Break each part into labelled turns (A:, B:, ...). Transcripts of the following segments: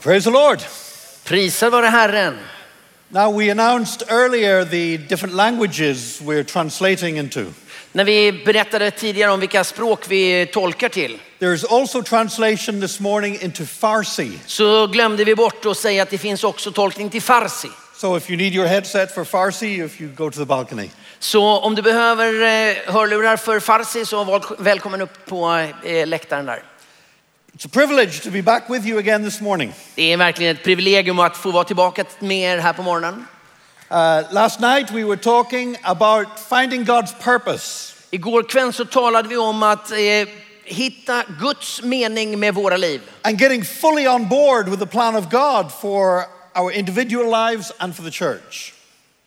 A: Praise the Lord.
B: Prisad vare Herren.
A: Now, we announced earlier the different languages we're translating into.
B: När vi berättade tidigare om vilka språk vi tolkar till
A: There's also translation this morning into Farsi.
B: så glömde vi bort att säga att det finns också tolkning till farsi.
A: So if you need your headset for Farsi, if you go to the balcony.
B: Så om du behöver eh, hörlurar för farsi så välkommen upp på eh, läktaren där.
A: It's a privilege to be back with you again this morning.
B: Det är verkligen ett privilegium att få vara tillbaka med er här på morgonen.
A: Uh, last night we were talking about finding God's purpose.
B: Igår kväll så talade vi om att eh, hitta Guds mening med våra liv.
A: and getting fully on board with the plan of God for our individual lives and for the church.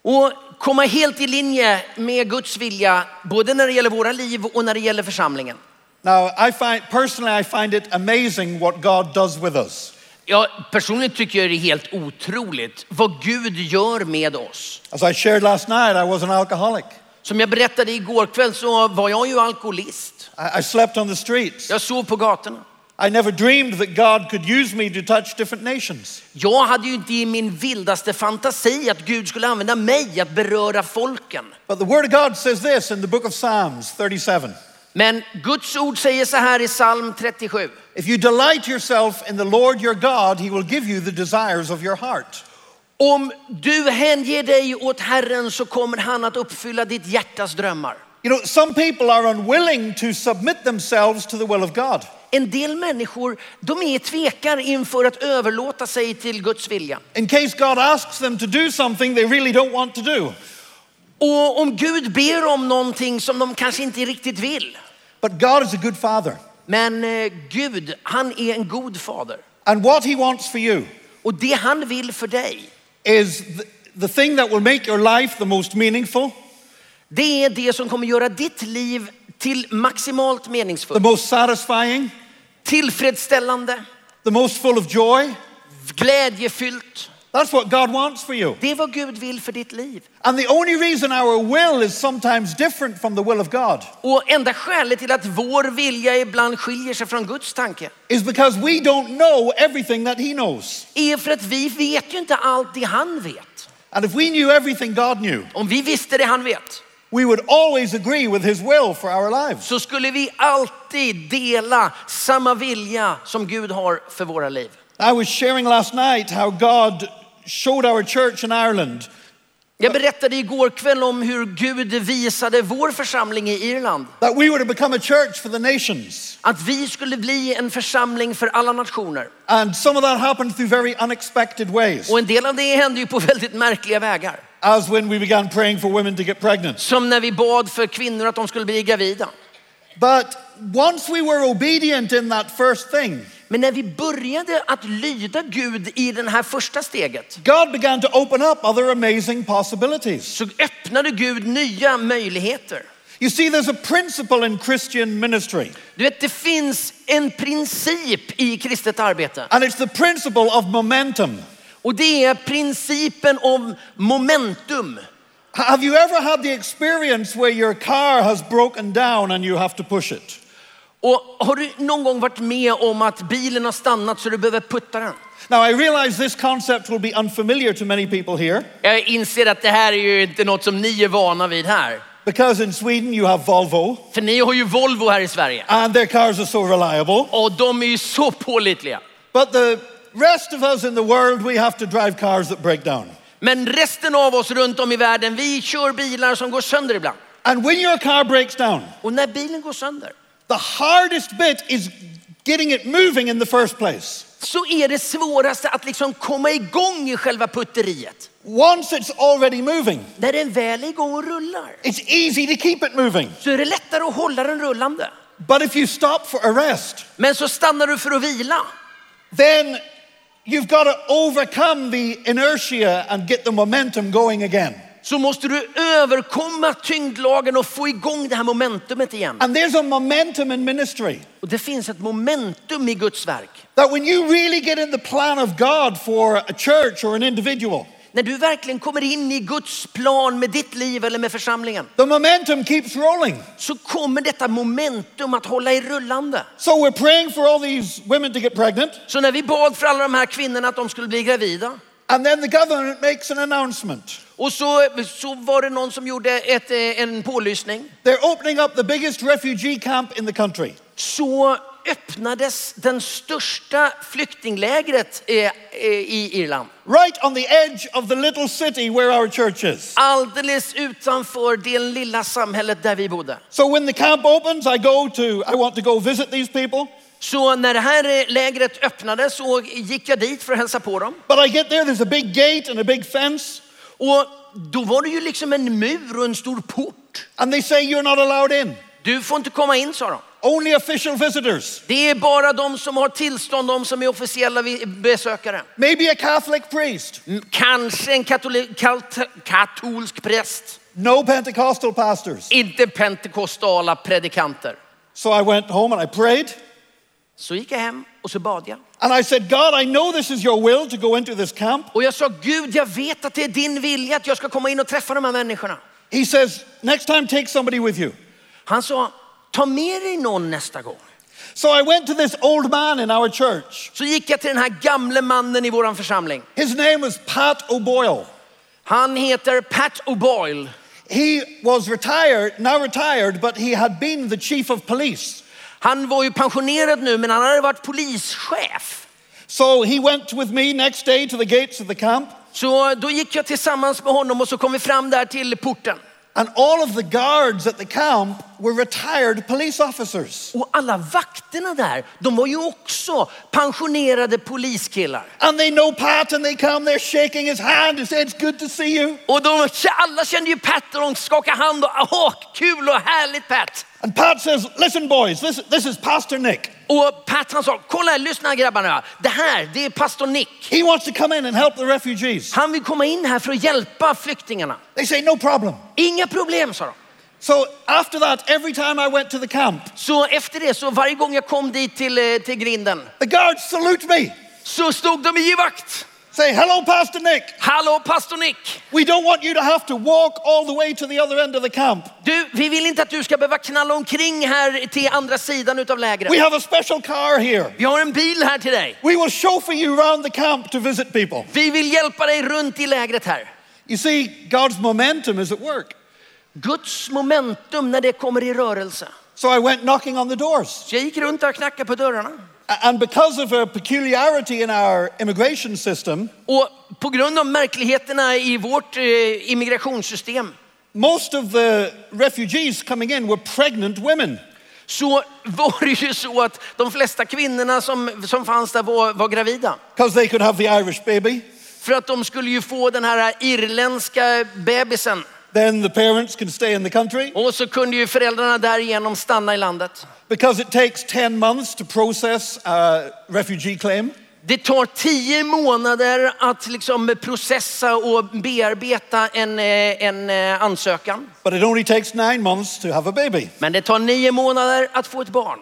B: Och komma helt i linje med Guds vilja, både när det gäller våra liv och när det gäller församlingen.
A: Now, I find personally, I find it amazing what God does with us.
B: Jag personligen tycker jag det är helt otroligt vad Gud gör med oss.
A: As I shared last night, I was an alcoholic.
B: Som jag berättade igår kväll så var jag ju alkoholist.
A: I, I slept on the streets.
B: Jag sov på gatorna.
A: I never dreamed that God could use me to touch different nations.
B: Jag hade ju inte i min vildaste fantasi att Gud skulle använda mig att beröra folken.
A: But the Word of God says this in the book of Psalms 37
B: Men Guds ord säger så här i psalm 37.
A: If you delight yourself in the Lord your God, He will give you the desires of your heart.
B: Om du hänger dig åt Herren så kommer han att uppfylla ditt hjärtas drömmar.
A: You know, some people are unwilling to submit themselves to the will of God.
B: En del människor de är tvekar inför att överlåta sig till Guds vilja.
A: In case God asks them to do something they really don't want to do.
B: Och om Gud ber om någonting som de kanske inte riktigt vill.
A: But God is a good father.
B: Men eh, Gud, han är en god fader.
A: And what he wants for you
B: Och det han vill för dig,
A: is the, the thing that will make your life the most meaningful,
B: det är det som kommer göra ditt liv till maximalt
A: the
B: meningsfullt.
A: most satisfying,
B: Tillfredsställande,
A: the most full of joy.
B: glädjefyllt.
A: That's what God wants for you.
B: Det är vad Gud vill för ditt liv.
A: And the only reason our will is sometimes different from the will of God
B: Och enda skälet till att vår vilja ibland skiljer sig från Guds tanke
A: is because we don't know everything that he knows.
B: är för att vi vet ju inte allt det han vet.
A: And if we knew everything God knew,
B: Om vi visste det han vet
A: we would always agree with his will for our lives.
B: så skulle vi alltid dela samma vilja som Gud har för våra liv.
A: I was sharing last night how God showed our church in Ireland
B: Jag berättade igår kväll om hur Gud visade vår församling i Irland
A: that we were to become a church for the nations.
B: att vi skulle bli en församling för alla nationer.
A: And some of that happened through very unexpected ways,
B: Och en del av det hände ju på väldigt märkliga vägar.
A: as when we began praying for women to get pregnant.
B: Som när vi bad för kvinnor att de skulle bli gravida.
A: But once we were obedient in that first thing,
B: Men när vi började att lyda Gud i det här första steget
A: God began to open up other amazing possibilities.
B: så öppnade Gud nya möjligheter.
A: You see, there's a principle in Christian ministry,
B: Du vet, det finns en princip i kristet arbete
A: and it's the principle of momentum.
B: och det är principen om momentum.
A: Have you ever had the experience where your car has broken down and you have to push it?
B: Och har du någon gång varit med om att bilen har stannat så du behöver putta den?
A: Now, I realize this concept will be unfamiliar to many people here
B: Jag inser att det här är ju inte något som ni är vana vid här.
A: because in Sweden you have Volvo
B: För ni har ju Volvo här i Sverige
A: and their cars are so reliable.
B: och de är ju så pålitliga.
A: But the rest of us in the world, we have to drive cars that break down.
B: Men resten av oss runt om i världen, vi kör bilar som går sönder ibland.
A: And when your car breaks down,
B: Och när bilen går sönder
A: the hardest bit is getting it moving in the first place.
B: så är det svåraste att liksom komma igång i själva putteriet.
A: Once it's already moving,
B: När den väl är igång och rullar
A: it's easy to keep it moving.
B: så är det lättare att hålla den rullande.
A: But if you stop for a rest,
B: Men så stannar du för att vila.
A: then you've got to overcome the inertia and get the momentum going again.
B: Så måste du överkomma tyngdlagen och få igång det här momentumet igen.
A: And there's a momentum in ministry
B: Och det finns ett momentum i Guds verk.
A: that when you really get in the plan of God for a church or an individual,
B: När du verkligen kommer in i Guds plan med ditt liv eller med församlingen
A: the momentum keeps rolling.
B: så kommer detta momentum att hålla i rullande.
A: So we're praying for all these women to get pregnant.
B: Så när vi bad för alla de här kvinnorna att de skulle bli gravida
A: And then the government makes an announcement.
B: och så, så var det någon som gjorde ett, eh, en pålysning.
A: They're opening up the biggest refugee camp in the country.
B: Så öppnades den största flyktinglägret eh, i Irland.
A: Right on the edge of the little city where our church is.
B: Alldeles utanför det lilla samhället där vi bodde.
A: So when the camp opens, I go to, I want to go visit these people.
B: Så när det här eh, lägret öppnades så gick jag dit för att hälsa på dem.
A: But I get there, there's a big gate and a big fence.
B: Och då var det ju liksom en mur och en stor port.
A: And they say you're not allowed in.
B: Du får inte komma in sa de.
A: Only official visitors.
B: Det är bara de som har tillstånd, de som är officiella besökare.
A: Maybe a Catholic priest.
B: Kanske en katolsk präst.
A: No Pentecostal pastors.
B: Inte pentekostala predikanter.
A: So I went home and I prayed.
B: Så gick jag hem och så bad jag.
A: And I said, God, I know this is your will to go into this camp.
B: Och jag sa, Gud jag vet att det är din vilja att jag ska komma in och träffa de här människorna.
A: He says, next time take somebody with you.
B: Han sa, ta med dig någon nästa gång.
A: So I went to this old man in our church.
B: Så gick jag till den här gamle mannen i våran församling.
A: His name was Pat O'Boyle.
B: Han heter Pat O'Boyle.
A: He was retired, now retired, but he had been the chief of police.
B: Han var ju pensionerad nu men han hade varit polischef.
A: So he went with me next day to the gates of the camp.
B: Så då gick jag tillsammans med honom och så kom vi fram där till porten.
A: And all of the guards at the camp were retired police officers.
B: Och alla vakterna där, de var ju också pensionerade poliskillar.
A: And they know Pat and they come, they're shaking his hand and say, It's good to see you.
B: Och de, alla kände ju Pat och de skakade hand och åh, kul och härligt Pat.
A: And Pat says, Listen, boys, this, this is Pastor Nick.
B: Och Pat han sa, kolla lyssna grabbarna. Det här, det är pastor Nick.
A: He wants to come in and help the refugees.
B: Han vill komma in här för att hjälpa flyktingarna.
A: They say, No problem.
B: Inga problem, sa de.
A: So after that, every time I went to the camp,
B: Så efter det, så varje gång jag kom dit till, eh, till grinden,
A: the guards salute me.
B: så stod de i vakt.
A: Say, Hello, Pastor Nick.
B: Hallå pastor Nick!
A: We don't want you to have to walk all the way to the other end of the camp.
B: Du, vi vill inte att du ska behöva knalla omkring här till andra sidan utav lägret.
A: We have a special car here.
B: Vi har en bil här till dig.
A: We will chauffeur you around the camp to visit people.
B: Vi vill hjälpa dig runt i lägret här.
A: You see, God's momentum is at work.
B: Guds momentum när det kommer i rörelse.
A: So I went knocking on the doors.
B: Så jag gick runt och knackade på dörrarna.
A: And because of a peculiarity in our immigration system,
B: Och på grund av märkligheterna i vårt eh, immigrationssystem
A: most of the refugees coming in were pregnant women.
B: så var det ju så att de flesta kvinnorna som, som fanns där var, var gravida.
A: because they could have the Irish baby.
B: För att de skulle ju få den här irländska bebisen.
A: Then the parents can stay in the country.
B: Och så kunde ju föräldrarna därigenom stanna i landet.
A: Because it takes 10 months to process a refugee claim.
B: Det tar tio månader att liksom processa och bearbeta en, eh, en eh, ansökan.
A: But it only takes nine months to have a baby.
B: Men det tar nio månader att få ett barn.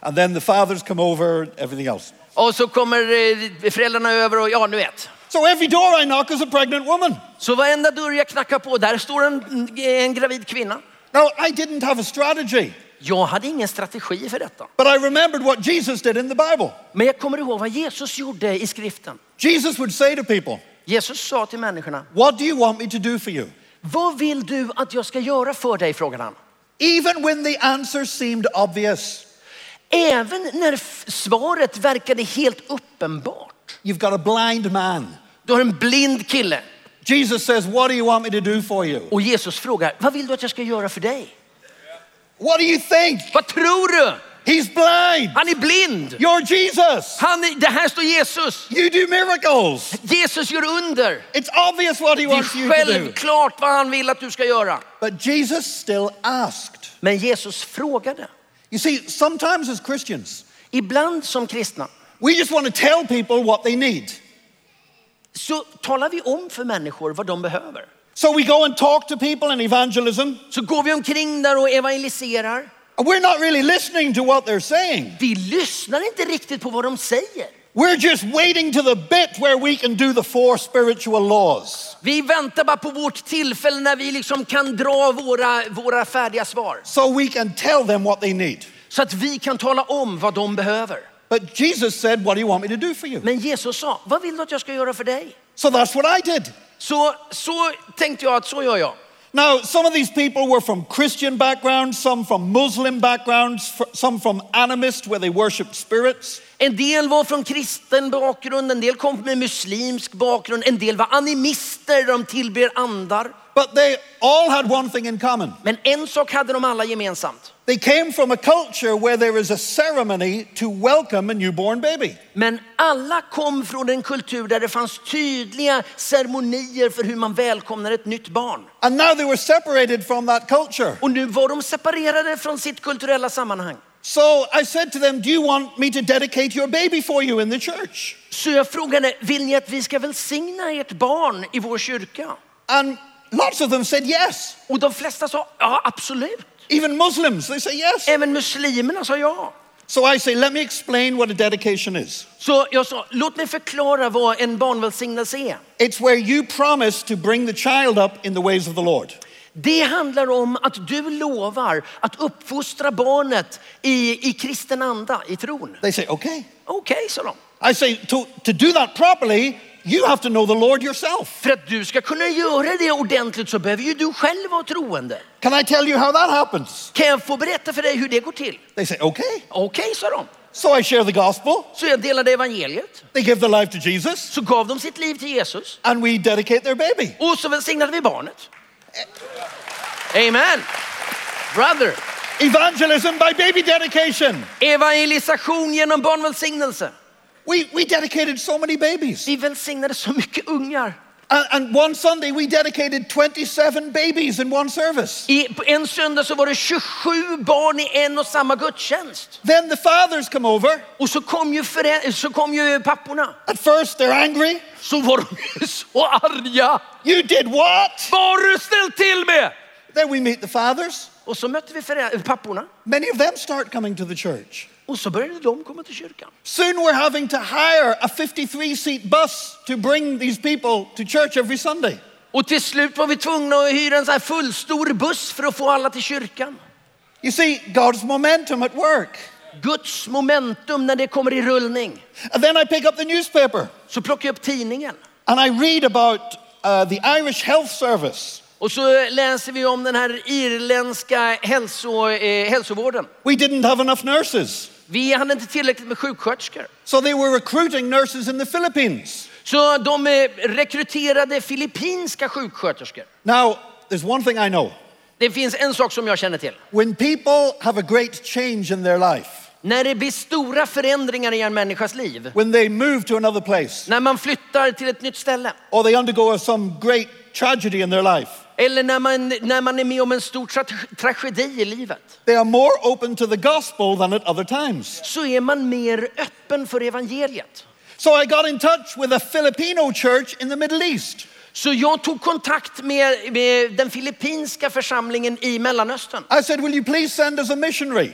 A: And then the fathers come over, everything else.
B: Och så kommer eh, föräldrarna över och ja, nu vet.
A: So every door I knock is a pregnant woman.
B: Så varenda dörr jag knackar på, där står en, en gravid kvinna.
A: Now, I didn't have a strategy,
B: Jag hade ingen strategi för detta.
A: but I remembered what Jesus did in the Bible.
B: Men jag kommer ihåg vad Jesus gjorde i skriften.
A: Jesus would say to people,
B: Jesus sa till människorna,
A: What do you want me to do for you?
B: vad vill du att jag ska göra för dig? frågade han.
A: Even when the answer seemed obvious,
B: Även när svaret verkade helt uppenbart.
A: you've got a blind man.
B: Du har en blind kille
A: Jesus says, What do you want me to do for you?
B: och Jesus frågar, vad vill du att jag ska göra för dig?
A: What do you think?
B: Vad tror du?
A: He's blind.
B: Han är blind.
A: You're Jesus.
B: Han är, det här står Jesus.
A: You do miracles.
B: Jesus gör under.
A: It's obvious what he
B: Det är
A: wants you to do.
B: självklart vad han vill att du ska göra.
A: But Jesus still asked.
B: Men Jesus frågade.
A: You see, sometimes as Christians,
B: Ibland som kristna
A: we just want to tell people what they need.
B: Så talar vi om för människor vad de behöver.
A: So we go and talk to people in evangelism,
B: Så går vi omkring där och evangeliserar.
A: we're not really listening to what they're saying.
B: Vi lyssnar inte riktigt på vad de säger.
A: We're just waiting to the bit where we can do the four spiritual laws.
B: Vi väntar bara på vårt tillfälle när vi liksom kan dra våra, våra färdiga svar.
A: So we can tell them what they need.
B: Så att vi kan tala om vad de behöver.
A: But Jesus said, What do you want me to do for you?
B: Men Jesus sa, vad vill du att jag ska göra för dig?
A: So that's what I did.
B: Så, så tänkte jag att så gör jag.
A: Now, some of these people were from Christian backgrounds, some from Muslim backgrounds, some from animist, where they worship spirits.
B: En del var från kristen bakgrund, en del kom med muslimsk bakgrund, en del var animister, de tillber andar.
A: But they all had one thing in common.
B: Men en sak hade de alla gemensamt.
A: They came from a culture where there is a ceremony to welcome a newborn baby.
B: Men alla kom från en kultur där det fanns tydliga ceremonier för hur man välkomnar ett nytt barn.
A: And now they were separated from that culture.
B: Och nu var de separerade från sitt kulturella sammanhang.
A: So I said to them, Do you want me to dedicate your baby for you in the church?
B: Så jag frågade, vill ni att vi ska välsigna ert barn i vår kyrka?
A: And lots of them said yes.
B: Och de flesta sa, ja absolut.
A: Even Muslims, they say yes.
B: Även muslimerna sa ja.
A: So I say, Let me explain what a dedication is.
B: Så jag sa, låt mig förklara vad en barnvälsignelse är.
A: It's where you promise to bring the child up in the ways of the Lord.
B: Det handlar om att du lovar att uppfostra barnet i, i kristen anda, i tron.
A: They say, Okay.
B: Okej, sa de.
A: I say, to, to do that properly, you have to know the Lord yourself.
B: För att du ska kunna göra det ordentligt så behöver ju du själv vara troende.
A: Can I tell you how that happens?
B: Kan jag få berätta för dig hur det går till?
A: They say, Okay.
B: Okej, sa de.
A: So I share the gospel.
B: Så jag delade evangeliet.
A: They give their life to Jesus,
B: Så gav de sitt liv till Jesus.
A: and we dedicate their baby.
B: Och så välsignade vi barnet. Amen. Brother.
A: Evangelism by baby dedication.
B: Evangelisation genom barnvälsignelse.
A: We, we dedicated so many babies.
B: Vi välsignade så mycket ungar.
A: And, and one Sunday, we dedicated 27 babies in one service.
B: I, på en söndag så var det 27 barn i en och samma gudstjänst.
A: Then the fathers come over.
B: Och så kom ju, förä- så kom ju papporna.
A: At first, they're angry.
B: Så var de så arga.
A: You did what?
B: Vad har du ställt till med?
A: Then we meet the fathers.
B: Och så mötte vi förä- papporna.
A: Many of them start coming to the church.
B: Och så började de komma till kyrkan.
A: Soon we're having to hire a 53 seat bus to bring these people to church every Sunday.
B: Och till slut var vi tvungna att hyra en sån här fullstor buss för att få alla till kyrkan.
A: You see, God's momentum at work.
B: Guds momentum när det kommer i rullning.
A: And then I pick up the newspaper
B: Så plockar jag upp tidningen.
A: and I read about uh, the Irish Health Service.
B: Och så läser vi om den här irländska hälso, eh, hälsovården.
A: We didn't have enough nurses.
B: Vi hade inte tillräckligt med sjuksköterskor.
A: So they were recruiting nurses in the Philippines.
B: Så de eh, rekryterade filippinska sjuksköterskor.
A: Now, there's one thing I know.
B: Det finns en sak som jag känner till.
A: When people have a great change in their life,
B: När det blir stora förändringar i en människas liv,
A: when they move to another place,
B: när man flyttar till ett nytt ställe,
A: or they undergo some great tragedy in their life,
B: eller när man, när man är med om en stor tra- tragedi i livet,
A: they are more open to the gospel than at other times.
B: så är man mer öppen för evangeliet.
A: So I got in touch with a Filipino church in the Middle East.
B: Så jag tog kontakt med, med den filippinska församlingen i Mellanöstern.
A: I said, Will you please send us a missionary?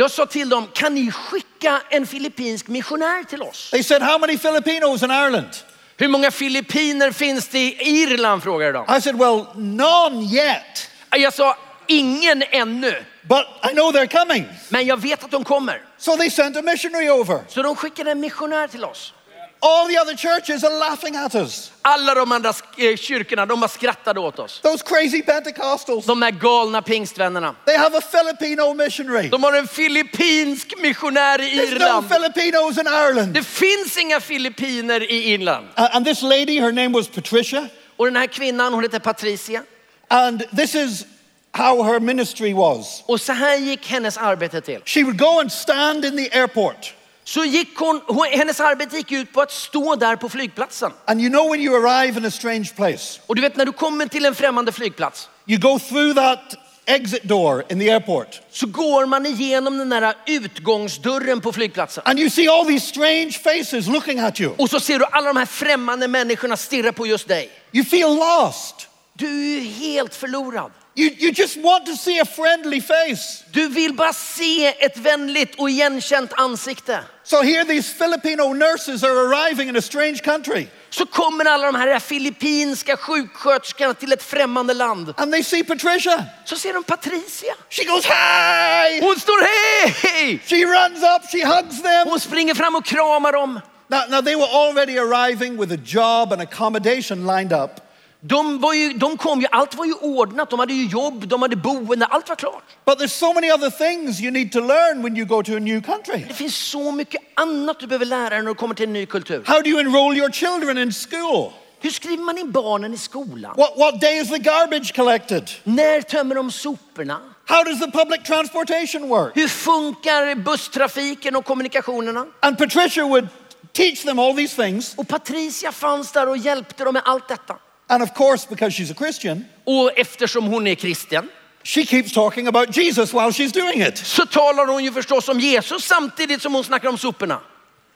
B: Jag sa till dem, kan ni skicka en filippinsk missionär till oss?
A: They said, How many Filipinos in Ireland?
B: Hur många filippiner finns det i Irland? frågade de.
A: I said, Well, none yet,
B: Jag sa, ingen ännu,
A: but I know they're coming.
B: men jag vet att de kommer.
A: So they sent a missionary over.
B: Så de skickade en missionär till oss.
A: All the other churches are laughing at us.
B: Alla de andra eh, kyrkorna, de bara skrattade åt oss.
A: Those crazy Pentecostals.
B: De här galna pingstvännerna.
A: They have a Filipino missionary.
B: De har en filippinsk missionär i
A: There's no
B: Irland.
A: Filipinos in Ireland.
B: Det finns inga filippiner i Irland.
A: Uh, and this lady, her name was Patricia,
B: Och den här kvinnan, hon heter Patricia.
A: and this is how her ministry was.
B: Och så här gick hennes arbete till.
A: She would go and stand in the airport.
B: Så gick hon, hennes arbete gick ut på att stå där på flygplatsen.
A: And you know when you arrive in a strange place,
B: Och du vet när du kommer till en främmande flygplats
A: you go through that exit door in the airport,
B: så går man igenom den där utgångsdörren på flygplatsen.
A: and you see all these strange faces looking at you.
B: Och så ser du alla de här främmande människorna stirra på just dig.
A: You feel lost.
B: Du är ju helt förlorad.
A: You, you just want to see a friendly face.
B: Du vill bara se ett vänligt och igenkänt ansikte.
A: So here these Filipino nurses are arriving in a strange country
B: Så kommer alla de här filippinska sjuksköterskorna till ett främmande land.
A: and they see Patricia.
B: Så ser de Patricia.
A: She goes, Hi!
B: Hon står hej!
A: She runs up, she hugs them.
B: Hon springer fram och kramar dem.
A: Now, now they were already arriving with a job and accommodation lined up.
B: De, var ju, de kom ju, allt var ju ordnat, de hade ju jobb, de hade boende, allt var klart.
A: But there's so many other things you need to learn when you go to a new country.
B: Det finns så mycket annat du behöver lära dig när du kommer till en ny kultur.
A: How do you enroll your children in school?
B: Hur skriver man in barnen i skolan?
A: What, what day is the garbage collected?
B: När tömmer de soporna?
A: How does the public transportation work?
B: Hur funkar busstrafiken och kommunikationerna?
A: And Patricia would teach them all these things.
B: Och Patricia fanns där och hjälpte dem med allt detta.
A: And of course, because she's a Christian,
B: Och eftersom hon är kristen
A: she keeps talking about Jesus while she's doing it.
B: så talar hon ju förstås om Jesus samtidigt som hon snackar om soporna.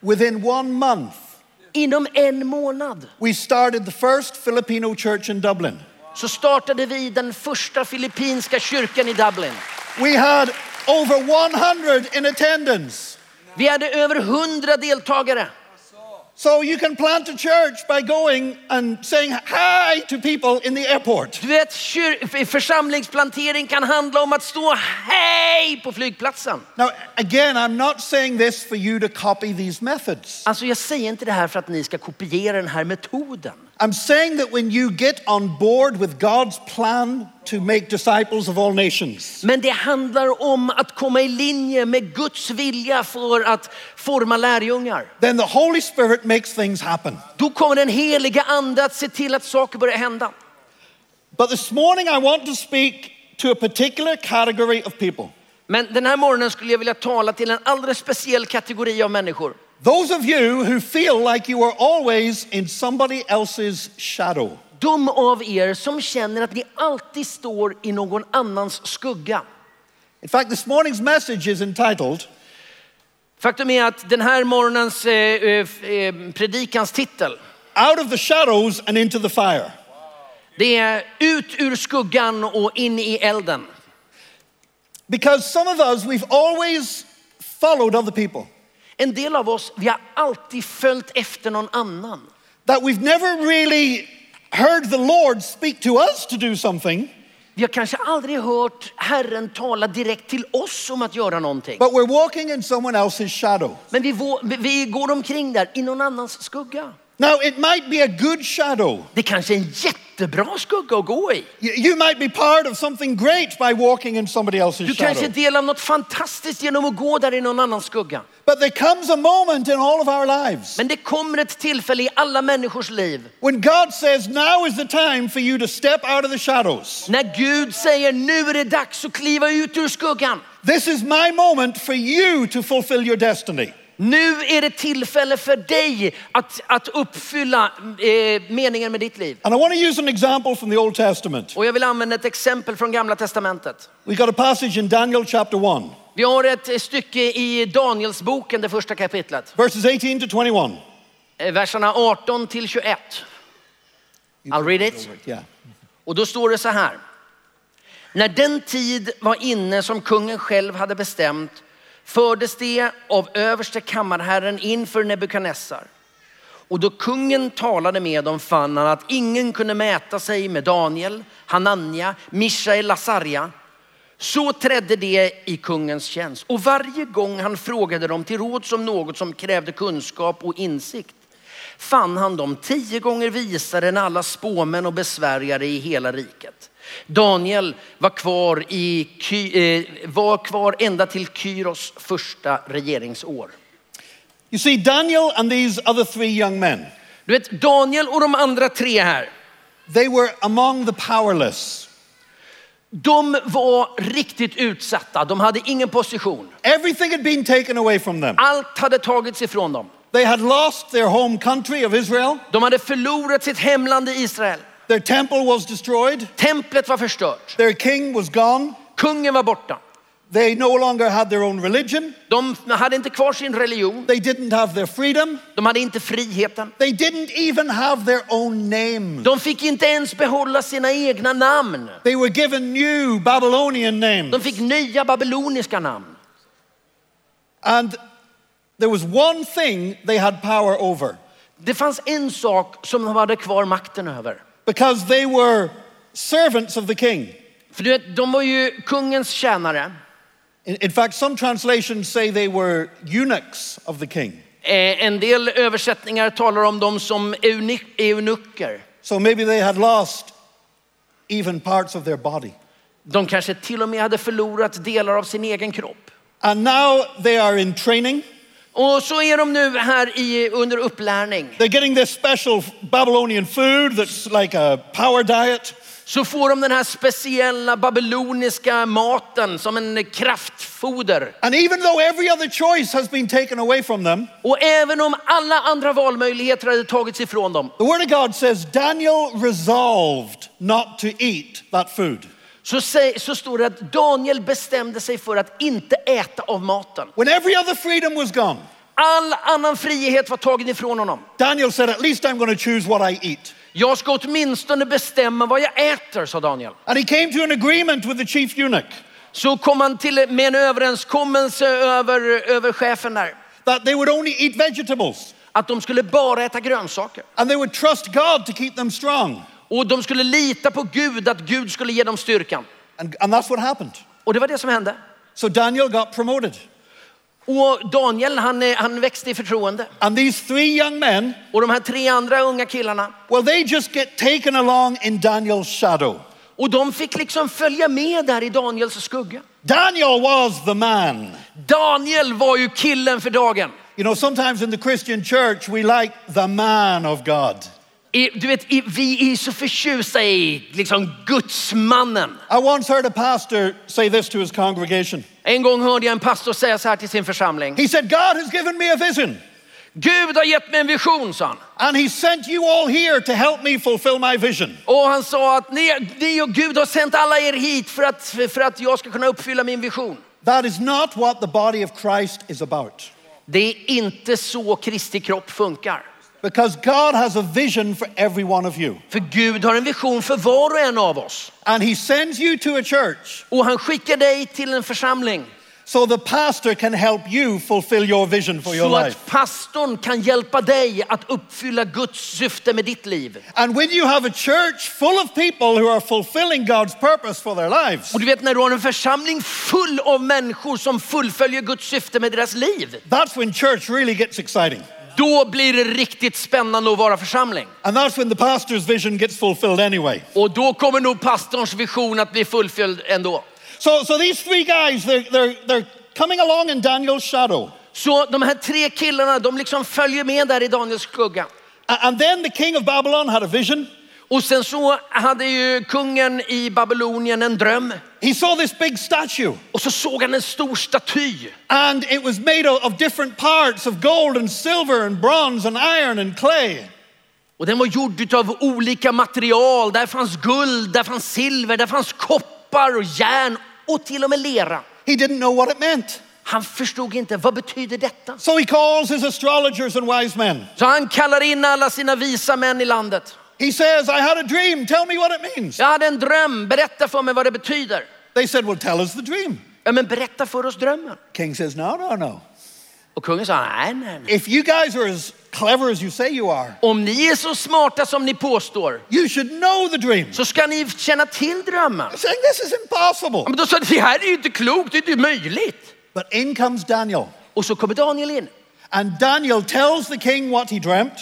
A: Within one month,
B: Inom en månad
A: we started the first Filipino church in Dublin.
B: så startade vi den första filippinska kyrkan i Dublin.
A: We had over 100 in attendance.
B: Vi hade över hundra deltagare.
A: So you can plant a church by going and saying hi to people in the airport.
B: Du vet, församlingsplantering kan handla om att stå hej på flygplatsen.
A: Now, again, I'm not saying this for you to copy these methods.
B: Alltså jag säger inte det här för att ni ska kopiera den här metoden.
A: I'm saying that when you get on board with God's plan to make disciples of all nations,
B: Men det handlar om att komma i linje med Guds vilja för att forma lärjungar.
A: then the Holy Spirit makes things happen.
B: Då kommer den heliga ande att se till att saker börjar hända.
A: But this morning, I want to speak to a particular category of people.
B: Men den här morgonen skulle jag vilja tala till en alldeles speciell kategori av människor.
A: Those of you who feel like you are always in somebody else's shadow.
B: De av er som känner att ni alltid står i någon annans skugga.
A: In fact, this morning's message is entitled
B: Faktum är att den här morgonens eh, eh, eh, predikans titel,
A: Out of the Shadows and Into the Fire.
B: det är ut ur skuggan och in i elden.
A: Because some of us, we've always followed other people,
B: En del av oss, vi har alltid följt efter någon annan.
A: that we've never really heard the Lord speak to us to do something,
B: Vi har kanske aldrig hört Herren tala direkt till oss om att göra någonting.
A: but we're walking in someone else's shadow.
B: Men vi, vi går omkring där i någon annans skugga.
A: Now, it might be a good shadow.
B: Det kanske är en jättebra skugga att gå i.
A: You you might be part of something great by walking in somebody else's
B: Du kanske är
A: shadow.
B: del av något fantastiskt genom att gå där i någon annans skugga.
A: But there comes a moment in all of our lives
B: Men det kommer ett tillfälle i alla människors liv
A: when God says, Now is the time for you to step out of the shadows.
B: när Gud säger nu är det dags att kliva ut ur skuggan.
A: This is my moment for you to fulfill your destiny.
B: Nu är det tillfälle för dig att, att uppfylla eh, meningen med ditt liv.
A: And I want to use an example from the Old Testament.
B: Och jag vill använda ett exempel från gamla testamentet.
A: We got a passage in Daniel chapter 1,
B: Vi har ett stycke i Danielsboken, det första kapitlet.
A: verses 18 to 21.
B: Eh, Verserna 18 till 21. I'll read it.
A: Yeah.
B: Och då står det så här. När den tid var inne som kungen själv hade bestämt fördes det av överste kammarherren inför Nebukadnessar. Och då kungen talade med dem fann han att ingen kunde mäta sig med Daniel, Hanania, Mishael, Lasarja. Så trädde det i kungens tjänst. Och varje gång han frågade dem till råd som något som krävde kunskap och insikt fann han dem tio gånger visare än alla spåmän och besvärjare i hela riket. Daniel var kvar, i, eh, var kvar ända till Kyros första regeringsår.
A: You see, Daniel and these other three young men,
B: Du vet, Daniel och de andra tre här,
A: they were among the powerless.
B: de var riktigt utsatta. De hade ingen position.
A: Everything had been taken away from them.
B: Allt hade tagits ifrån dem.
A: They had lost their home country of Israel.
B: De hade förlorat sitt hemland i Israel.
A: Their temple was destroyed.
B: Templet var förstört.
A: Their king was gone.
B: Kungen var borta.
A: They no longer had their own religion.
B: De hade inte kvar sin religion.
A: They didn't have their freedom.
B: De hade inte friheten.
A: They didn't even have their own names.
B: De fick inte ens behålla sina egna namn.
A: They were given new Babylonian names.
B: De fick nya babyloniska namn.
A: And there was one thing they had power over
B: Det fanns en sak som de hade kvar makten över.
A: Because they were servants of the king.
B: För du vet, de var ju kungens tjänare.
A: In, in fact, some translations say they were eunuchs of the king.
B: Eh, En del översättningar talar om dem som eunuch- eunucker.
A: So maybe they had lost even parts of their body.
B: De kanske till och med hade förlorat delar av sin egen kropp.
A: And now they are in training.
B: Och så är de nu här i, under upplärning.
A: They're getting this special Babylonian food that's like a power diet.
B: Så får de den här speciella babyloniska maten som en kraftfoder.
A: And even though every other choice has been taken away from them,
B: Och även om alla andra valmöjligheter hade tagits ifrån dem
A: the Word of God says Daniel resolved not to eat that food.
B: Så, säg, så står det att Daniel bestämde sig för att inte äta av maten.
A: When every other freedom was gone,
B: All annan frihet var tagen ifrån honom.
A: Daniel said, At least I'm going to choose what I eat.
B: Jag ska åtminstone bestämma vad jag äter, sa Daniel.
A: And he came to an agreement with the chief eunuch
B: Så kom han till med en överenskommelse över, över chefen där.
A: that they would only eat vegetables
B: Att de skulle bara äta grönsaker.
A: and they would trust God to keep them strong.
B: Och de skulle lita på Gud, att Gud skulle ge dem styrkan.
A: And, and that's what happened.
B: Och det var det som hände.
A: So Daniel got promoted.
B: Och Daniel han, han växte i förtroende.
A: And these three young men,
B: Och de här tre andra unga killarna,
A: well, they just get taken along in Daniel's shadow.
B: och de fick liksom följa med där i Daniels skugga.
A: Daniel was the man.
B: Daniel var ju killen för dagen.
A: You know, sometimes in the Christian church, we like the man of God.
B: Du vet, vi är så förtjusta i liksom gudsmannen.
A: I once heard a pastor say this to his congregation.
B: En gång hörde jag en pastor säga så här till sin församling.
A: He said, God has given me a vision,
B: Gud har gett mig en vision, sa han.
A: and He sent you all here to help me fulfill my vision.
B: Och han sa att ni, ni och Gud har sänt alla er hit för att, för att jag ska kunna uppfylla min vision.
A: That is not what the body of Christ is about.
B: Det är inte så Kristi kropp funkar.
A: Because God has a vision for every one of you.
B: För Gud har en vision för var och en av oss.
A: And He sends you to a church
B: Och han skickar dig till en församling
A: so the pastor can help you fulfill your vision for your
B: så
A: life.
B: att pastorn kan hjälpa dig att uppfylla Guds syfte med ditt liv.
A: And when you have a church full of people who are fulfilling God's purpose for their lives,
B: Och du vet när du har en församling full av människor som fullföljer Guds syfte med deras liv.
A: that's when church really gets exciting.
B: Då blir det riktigt spännande att vara församling.
A: And that's when the pastor's vision gets fulfilled anyway.
B: Och då kommer nog pastorns vision att bli fullföljd ändå.
A: So, so these three guys, they're, they're, they're coming along in Daniel's shadow.
B: Så de här tre killarna, de liksom följer med där i Daniels skugga.
A: And then the king of Babylon had a vision.
B: Och sen så hade ju kungen i Babylonien en dröm.
A: He saw this big statue,
B: Och så såg han en stor staty.
A: and it was made of, different parts of gold and silver and bronze and iron and clay.
B: Och den var gjord av olika material. Där fanns guld, där fanns silver, där fanns koppar och järn och till och med lera.
A: He didn't know what it meant.
B: Han förstod inte, vad betyder detta?
A: So he calls his astrologers and wise men.
B: Så han kallar in alla sina visa män i landet.
A: He says, I had a dream. Tell me what it means.
B: Jag hade en dröm, berätta för mig vad det betyder.
A: They said, Well, tell us the dream.
B: Ja, men berätta för oss drömmen.
A: King says, No, no, no.
B: Och kungen sa, nej, nej, nej.
A: If you guys are as clever as you say you are,
B: Om ni är så smarta som ni påstår
A: you should know the dream.
B: så ska ni känna till drömmen.
A: I'm saying this is
B: Ja,
A: impossible.
B: Men då sa de, det här är ju inte klokt, det är inte möjligt.
A: But in comes Daniel.
B: Och så kommer Daniel in.
A: And Daniel tells the king what he dreamt.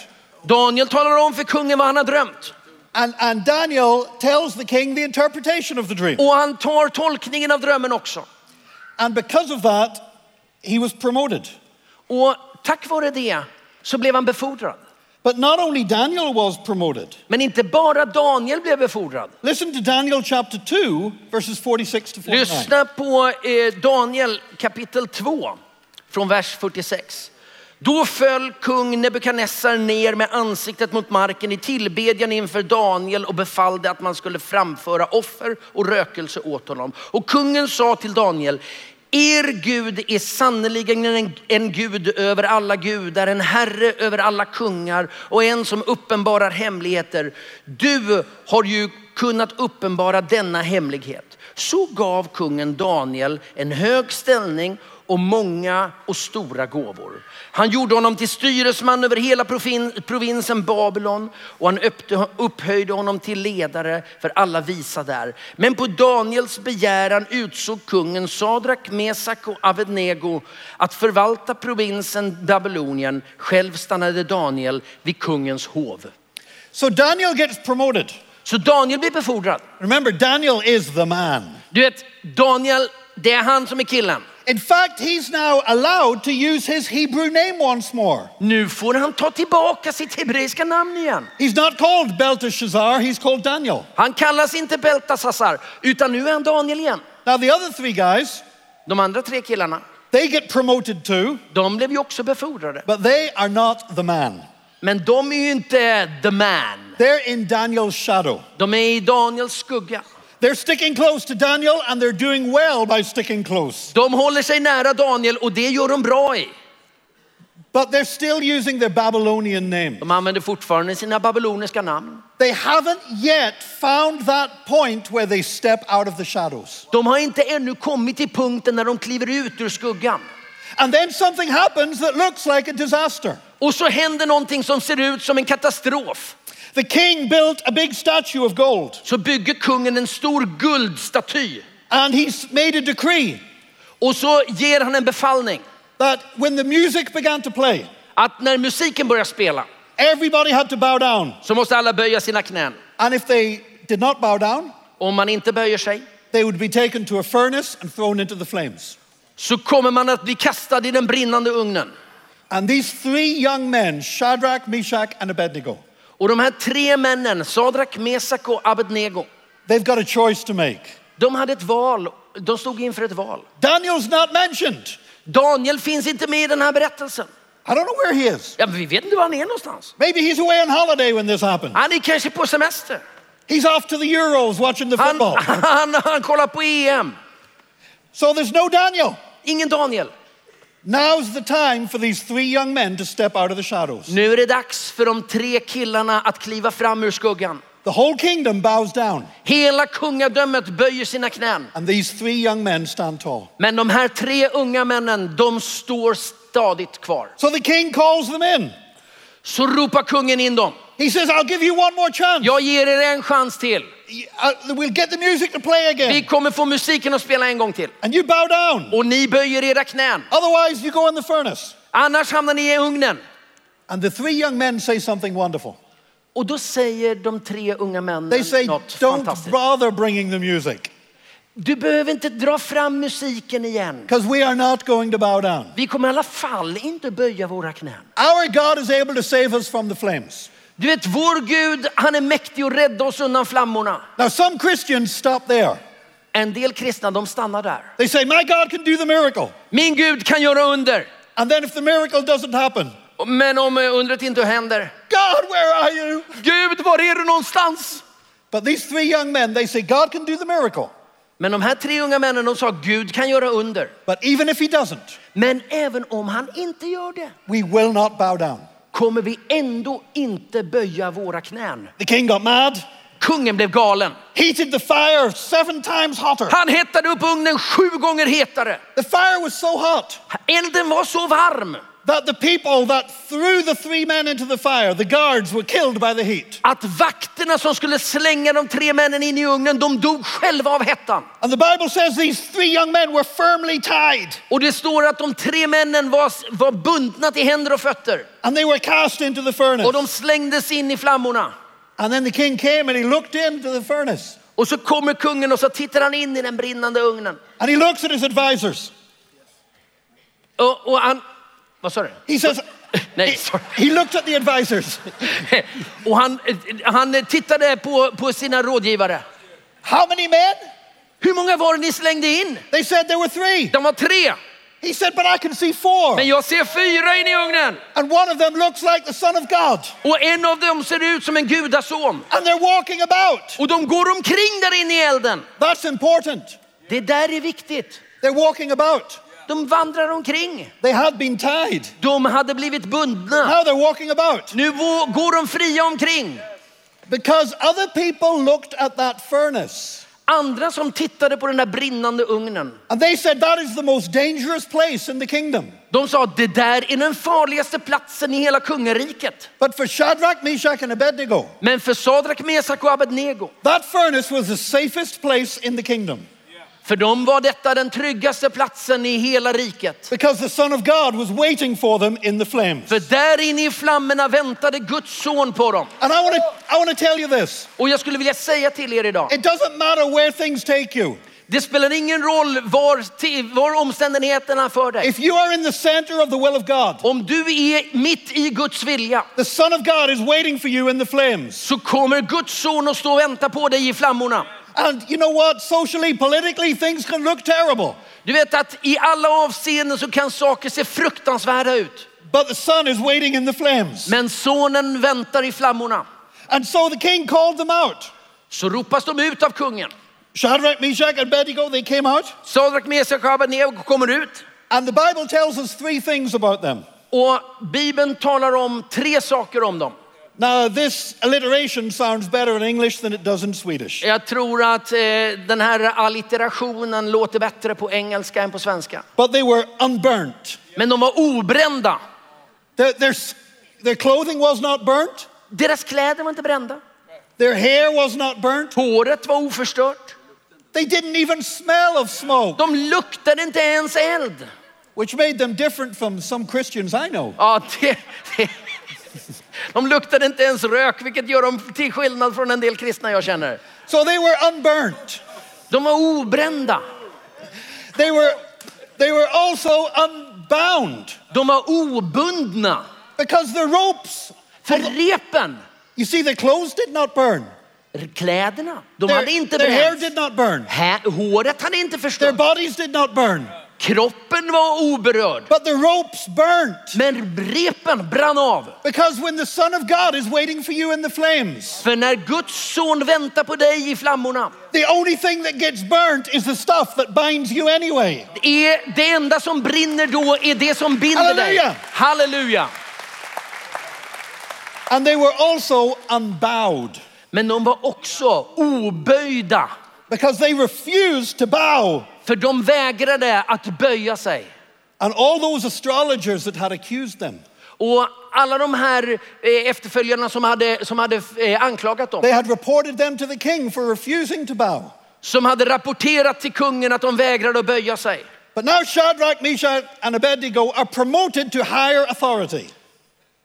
B: Daniel talar om för kungen vad han har drömt.
A: And, and Daniel tells the king the interpretation of the dream.
B: Och han tar tolkningen av drömmen också.
A: And because of that, he was promoted.
B: Och tack vare det så blev han befordrad.
A: But not only Daniel was promoted.
B: Men inte bara Daniel blev befordrad.
A: Listen to Daniel chapter 2, verses 46 to 49.
B: Lyssna på eh, Daniel kapitel 2 från vers 46. Då föll kung Nebukadnessar ner med ansiktet mot marken i tillbedjan inför Daniel och befallde att man skulle framföra offer och rökelse åt honom. Och kungen sa till Daniel, Er Gud är sannerligen en, en Gud över alla gudar, en Herre över alla kungar och en som uppenbarar hemligheter. Du har ju kunnat uppenbara denna hemlighet. Så gav kungen Daniel en hög ställning och många och stora gåvor. Han gjorde honom till styresman över hela provin- provinsen Babylon och han upphöjde honom till ledare för alla visa där. Men på Daniels begäran utsåg kungen Sadrak, Mesak och Abednego att förvalta provinsen Babylonien. Själv stannade Daniel vid kungens hov.
A: So Daniel gets promoted.
B: Så Daniel blir befordrad.
A: Remember, Daniel is the man.
B: Du vet, Daniel, det är han som är killen.
A: In fact, he's now allowed to use his Hebrew name once more.
B: Nu får han ta tillbaka sitt hebreiska namn igen.
A: He's not called Belteshazzar, he's called Daniel.
B: Han kallas inte Beltasassar, utan nu är han Daniel igen.
A: Now, the other three guys,
B: De andra tre killarna,
A: they get promoted too,
B: de blev ju också befordrade.
A: but they are not the man.
B: Men de är ju inte the man.
A: They're in Daniel's shadow.
B: De är i Daniels skugga.
A: They're sticking close to Daniel and they're doing well by sticking close.
B: De håller sig nära Daniel och det gör de bra i.
A: But they're still using their Babylonian name.
B: De använder fortfarande sina babyloniska namn.
A: They haven't yet found that point where they step out of the shadows.
B: De har inte ännu kommit till punkten när de kliver ut ur skuggan.
A: And then something happens that looks like a disaster.
B: Och så händer någonting som ser ut som en katastrof.
A: The king built a big statue of gold
B: Så bygger kungen en stor guldstaty.
A: and he made a decree
B: Och så ger han en befallning
A: that when the music began to play,
B: att när musiken börjar spela
A: everybody had to bow down.
B: så måste alla böja sina knän.
A: And if they did not bow down,
B: Om man inte böjer sig
A: they would be taken to a furnace and thrown into the flames.
B: så kommer man att bli kastad i den brinnande ugnen.
A: And these three young men, Shadrach, Meshach, and Abednego,
B: Och de här tre männen, Sadrak, Mesak och Abednego,
A: they've got a choice to make.
B: de hade ett val. De stod inför ett val.
A: Daniel's not mentioned.
B: Daniel finns inte med i den här berättelsen.
A: I don't know where he is.
B: Ja, men vi vet inte var han är någonstans.
A: Maybe he's away on holiday when this happened.
B: Han är kanske på semester.
A: He's off to the Euros watching the
B: Han,
A: football.
B: han, han kollar på EM.
A: So there's no Daniel.
B: Ingen Daniel.
A: Now's the time for these three young men to step out of the shadows.
B: Nu är det dags för de tre killarna att kliva fram ur skuggan.
A: The whole kingdom bows down,
B: Hela kungadömet böjer sina knän.
A: and these three young men stand tall.
B: Men de här tre unga männen, de står stadigt kvar.
A: So the king calls them in.
B: Så ropar kungen in dem.
A: He says, I'll give you one more chance.
B: Jag ger er en chans till.
A: We'll get the music to play
B: Vi
A: again.
B: kommer få musiken att spela en gång till.
A: And you bow down.
B: Och ni böjer era knän.
A: Otherwise, you go in the furnace.
B: Annars hamnar ni i ugnen.
A: And the three young men say something wonderful.
B: Och då säger de tre unga männen
A: They say,
B: något
A: Don't
B: fantastiskt.
A: bother bringing the music,
B: Du behöver inte dra fram musiken igen.
A: because we are not going to bow down.
B: Vi kommer i alla fall inte böja våra knän.
A: Our God is able to save us from the flames.
B: Du vet, vår Gud, han är mäktig att rädda oss undan flammorna.
A: Now, some Christians stop there.
B: En del kristna, de stannar där.
A: They say, My God can do the miracle.
B: Min Gud kan göra under.
A: And then, if the miracle doesn't happen,
B: Men om eh, undret inte händer,
A: God, where are you?
B: Gud, var är du någonstans?
A: But these three young men, they say, God can do the miracle.
B: Men de här tre unga männen, de sa Gud kan göra under.
A: But even if He doesn't,
B: Men även om han inte gör det,
A: we will not bow down.
B: Kommer vi ändå inte böja våra knän.
A: The king got mad,
B: Kungen blev galen.
A: heated the fire seven times hotter.
B: Han hettade upp ugnen sju gånger hetare.
A: The fire was so hot
B: Elden var så varm
A: that the people that threw the three men into the fire, the guards, were killed by the heat.
B: att vakterna som skulle slänga de tre männen in i ugnen, de dog själva av hettan.
A: And the Bible says these three young men were firmly tied
B: Och det står att de tre männen var, var bundna till händer och fötter.
A: and they were cast into the furnace.
B: Och de slängdes in i flammorna.
A: And then the king came and he looked into the furnace
B: Och så kommer kungen och så tittar han in i den brinnande ugnen.
A: and he looks at his advisors.
B: Och, och han, vad sa du?
A: He says,
B: Nej, sorry.
A: he looked at the advisors.
B: Och han, han tittade på, på sina rådgivare.
A: How many men?
B: Hur många var det ni slängde in?
A: They said there were three.
B: De var tre.
A: He said, but I can see four.
B: Men jag ser fyra in i ugnen.
A: And one of them looks like the Son of God.
B: Och en av dem ser ut som en gudason.
A: And they're walking about.
B: Och de går omkring där inne i elden.
A: That's important.
B: Det där är viktigt.
A: They're walking about.
B: De vandrar omkring.
A: They had been tied.
B: De hade blivit bundna.
A: Now they're walking about.
B: Nu går de fria omkring.
A: Because other people looked at that furnace
B: Andra som tittade på den där brinnande ugnen.
A: and they said that is the most dangerous place in the kingdom.
B: De sa det där är den farligaste platsen i hela kungariket.
A: But for Shadrach, Meshach, and Abednego,
B: Men för Sadrak, Mesak och Abednego,
A: that furnace was the safest place in the kingdom
B: för dem var detta den tryggaste platsen i hela riket.
A: because the Son of God was waiting for them in the flames.
B: För där inne i flammorna väntade Guds son på dem.
A: And I want to I want to tell you this.
B: Och jag skulle vilja säga till er idag,
A: It doesn't matter where things take you.
B: det spelar ingen roll var, var omständigheterna för dig.
A: If you are in the center of the will of God,
B: Om du är mitt i Guds vilja
A: the Son of God is waiting for you in the flames.
B: så kommer Guds son att stå och vänta på dig i flammorna.
A: And you know what? Socially, politically, things can look terrible.
B: Du vet att i alla avseenden så kan saker se fruktansvärda ut.
A: But the Son is waiting in the flames.
B: Men sonen väntar i flammorna.
A: And so the king called them out.
B: Så ropas de ut av kungen.
A: Shadrach, Meshach, and Abednego, they came out.
B: Sadrak, Mesak och Abednego kommer ut.
A: And the Bible tells us three things about them.
B: Och Bibeln talar om tre saker om dem.
A: Now, this alliteration sounds better in English than it does in Swedish.
B: Jag tror att eh, den här allitterationen låter bättre på engelska än på svenska.
A: But they were unburnt.
B: Men de var obrända.
A: Their, their, their clothing was not burnt.
B: Deras kläder var inte brända.
A: Their hair was not burnt.
B: Håret var oförstört.
A: They didn't even smell of smoke,
B: De luktade inte ens eld.
A: which made them different from some Christians I know.
B: Ja, det, det. De luktade inte ens rök, vilket gör dem till skillnad från en del kristna jag känner.
A: So they were unburnt.
B: De var obrända.
A: They were, they were also unbound
B: De var obundna.
A: because the ropes,
B: För repen,
A: you see, their clothes did not burn.
B: kläderna, de
A: Their,
B: hade inte
A: their hair
B: bränts.
A: did not burn.
B: Hä- Håret hade inte
A: Their
B: förstörts.
A: bodies did not burn.
B: Kroppen var oberörd.
A: But the ropes burnt.
B: Men repen brann av.
A: Because when the Son of God is waiting for you in the flames,
B: För när Guds son väntar på dig i flammorna,
A: the only thing that gets burnt is the stuff that binds you anyway.
B: är det enda som brinner då är det som binder dig.
A: Halleluja.
B: Halleluja.
A: And they were also unbowed
B: Men de var också oböjda.
A: because they refused to bow.
B: För de vägrade att böja sig.
A: And all those astrologers that had accused them,
B: Och alla de här eh, efterföljarna som hade, som hade eh, anklagat dem,
A: they had reported them to the king for refusing to bow.
B: som hade rapporterat till kungen att de vägrade att böja sig.
A: But now Shadrach, Meshach, and Abednego are promoted to higher authority.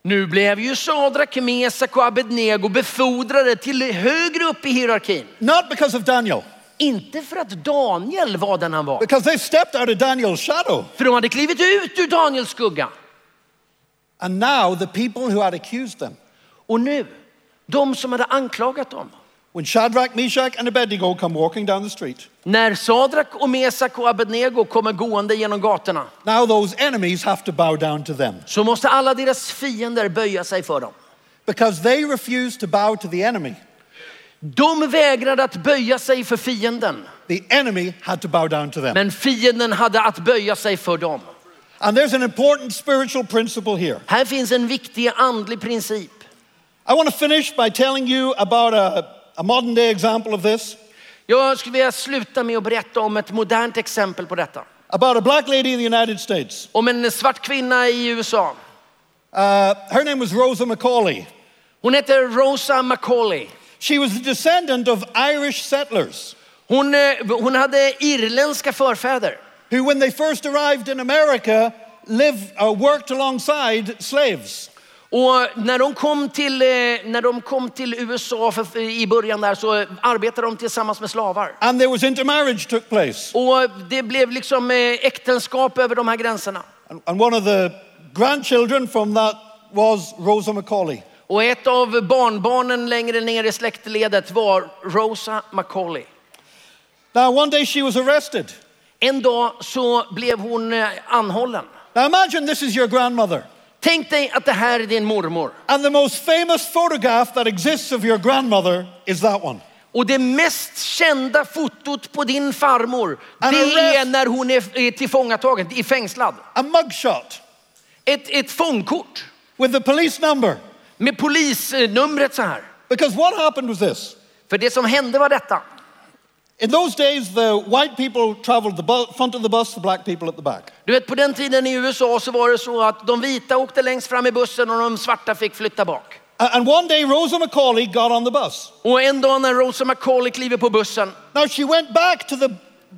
B: Nu blev ju Sadrak, Mesak och Abednego befordrade till högre upp i hierarkin.
A: Not because of Daniel,
B: Inte för att Daniel var den han var.
A: because they stepped out of Daniel's shadow.
B: För de hade klivit ut ur Daniels skugga.
A: And now the people who had accused them,
B: Och nu, de som hade anklagat dem.
A: when Shadrach, Meshach, and Abednego come walking down the street,
B: När Sadrak och Mesak och Abednego kommer gående genom gatorna
A: now those enemies have to bow down to them
B: så måste alla deras fiender böja sig för dem.
A: because they refused to bow to the enemy.
B: De vägrade att böja sig för fienden,
A: The enemy had to bow down to them.
B: men fienden hade att böja sig för dem.
A: And there's an important spiritual principle here.
B: Här finns en viktig andlig princip.
A: I want to finish by telling you about a, a modern day example of this,
B: Jag skulle vilja sluta med att berätta om ett modernt exempel på detta.
A: about a black lady in the United States.
B: Om en svart kvinna i USA.
A: Uh, her name was Rosa Macaulay.
B: Hon heter Rosa Macaulay.
A: She was a descendant of Irish settlers
B: Hon, hon hade irländska förfäder.
A: who, when they first arrived in America, lived, uh, worked alongside slaves.
B: Och när de kom till, eh, när de kom till USA för, i början där så arbetade de tillsammans med slavar.
A: And there was intermarriage took place.
B: Och det blev liksom eh, äktenskap över de här gränserna.
A: And, and one of the grandchildren from that was Rosa Macaulay.
B: Och ett av barnbarnen längre ner i släktledet var Rosa Macaulay.
A: Now, one day she was arrested.
B: En dag så blev hon eh, anhållen.
A: Now, imagine this is your grandmother.
B: Tänk dig att det här är din mormor.
A: And the most famous photograph that exists of your grandmother is that one.
B: Och det mest kända fotot på din farmor,
A: And
B: det är när hon är är tillfångatagen, är fängslad.
A: A mugshot
B: Ett, ett fångkort
A: with the police number.
B: Med polisnumret så här.
A: Because what happened was this.
B: För det som hände var detta.
A: In those days, the white people traveled the front of the bus, the black people at the back.
B: Du vet på den tiden i USA så var det så att de vita åkte längst fram i bussen och de svarta fick flytta bak.
A: And one day, Rosa McCauley got on the bus.
B: Och en dag när Rosa McCauley kliver på bussen,
A: Now, she went back to the,